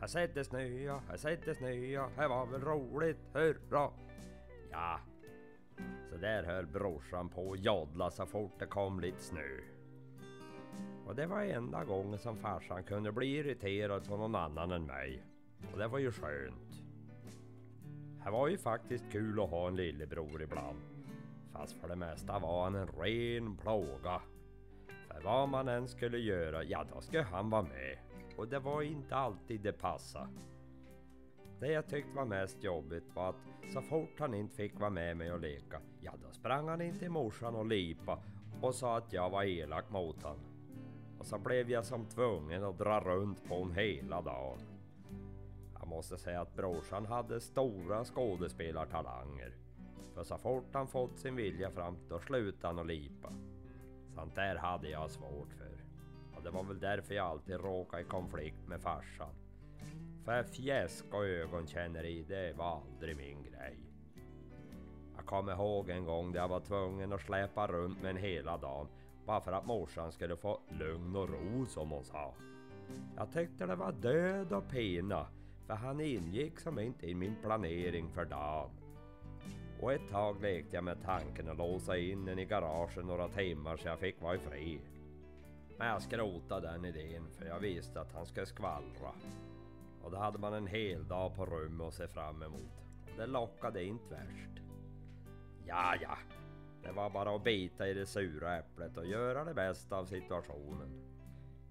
Här sätter snöa, här sätter snöa, här var väl roligt, hurra! Ja, så där höll brorsan på att jodla så fort det kom lite snö. Och det var enda gången som farsan kunde bli irriterad på någon annan än mig. Och det var ju skönt. Det var ju faktiskt kul att ha en lillebror ibland. Fast för det mesta var han en ren plåga. För vad man än skulle göra, ja då skulle han vara med. Och det var inte alltid det passade. Det jag tyckte var mest jobbigt var att så fort han inte fick vara med mig och leka, ja då sprang han in till morsan och lipa och sa att jag var elak mot han. Och så blev jag som tvungen att dra runt på honom hela dagen. Jag måste säga att brorsan hade stora skådespelartalanger. För så fort han fått sin vilja fram, då slutade han att lipa. Sånt där hade jag svårt för. Och det var väl därför jag alltid råkade i konflikt med farsan. För fjäsk och ögonkänneri, det var aldrig min grej. Jag kommer ihåg en gång där jag var tvungen att släpa runt med en hela dagen bara för att morsan skulle få lugn och ro som hon sa. Jag tyckte det var död och pina för han ingick som inte i min planering för dagen. Och ett tag lekte jag med tanken att låsa in den i garaget några timmar så jag fick vara i fred. Men jag skrotade den idén för jag visste att han skulle skvallra. Och då hade man en hel dag på rummet att se fram emot. Det lockade inte värst. Ja, ja, det var bara att bita i det sura äpplet och göra det bästa av situationen.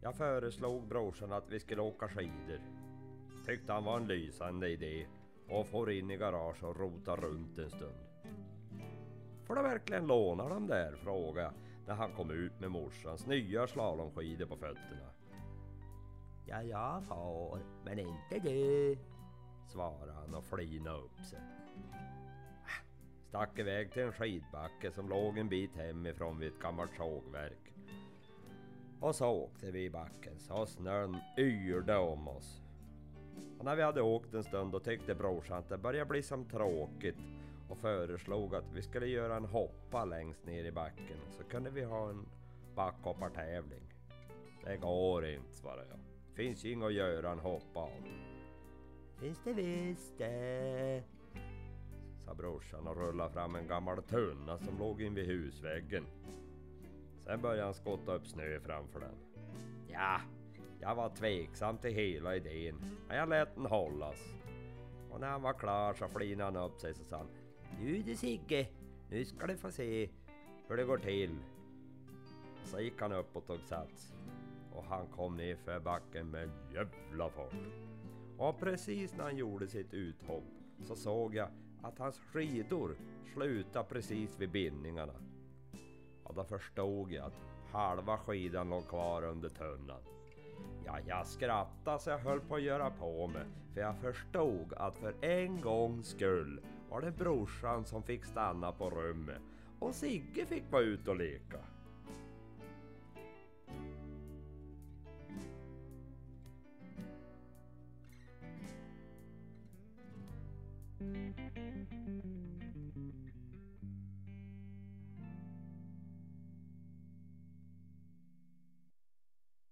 Jag föreslog brorsan att vi skulle åka skidor. Tyckte han var en lysande idé och får in i garaget och rota runt en stund. Får du verkligen låna dem där? frågade jag när han kom ut med morsans nya slalomskidor på fötterna. Ja, jag far, men inte du, svarade han och flinade upp sig. Stack iväg till en skidbacke som låg en bit hemifrån vid ett gammalt sågverk. Och så åkte vi i backen så snön yrde om oss. Och när vi hade åkt en stund då tyckte brorsan att det började bli som tråkigt och föreslog att vi skulle göra en hoppa längst ner i backen så kunde vi ha en backhoppartävling. Det går inte, svarade jag. Finns inget att göra en hoppa av. Finns det visst det, sa brorsan och rullade fram en gammal tunna som låg invid husväggen. Sen började han skotta upp snö framför den. Ja, jag var tveksam till hela idén, men jag lät den hållas. Och när han var klar så flinade han upp sig och sa nu du Sigge, nu ska du få se hur det går till. Så gick han upp och tog sats. Och han kom ner för backen med jävla fart. Och precis när han gjorde sitt uthopp så såg jag att hans skidor slutade precis vid bindningarna. Och då förstod jag att halva skidan låg kvar under tunnan. Ja, jag skrattade så jag höll på att göra på mig, för jag förstod att för en gångs skull var det brorsan som fick stanna på rummet och Sigge fick vara ute och leka.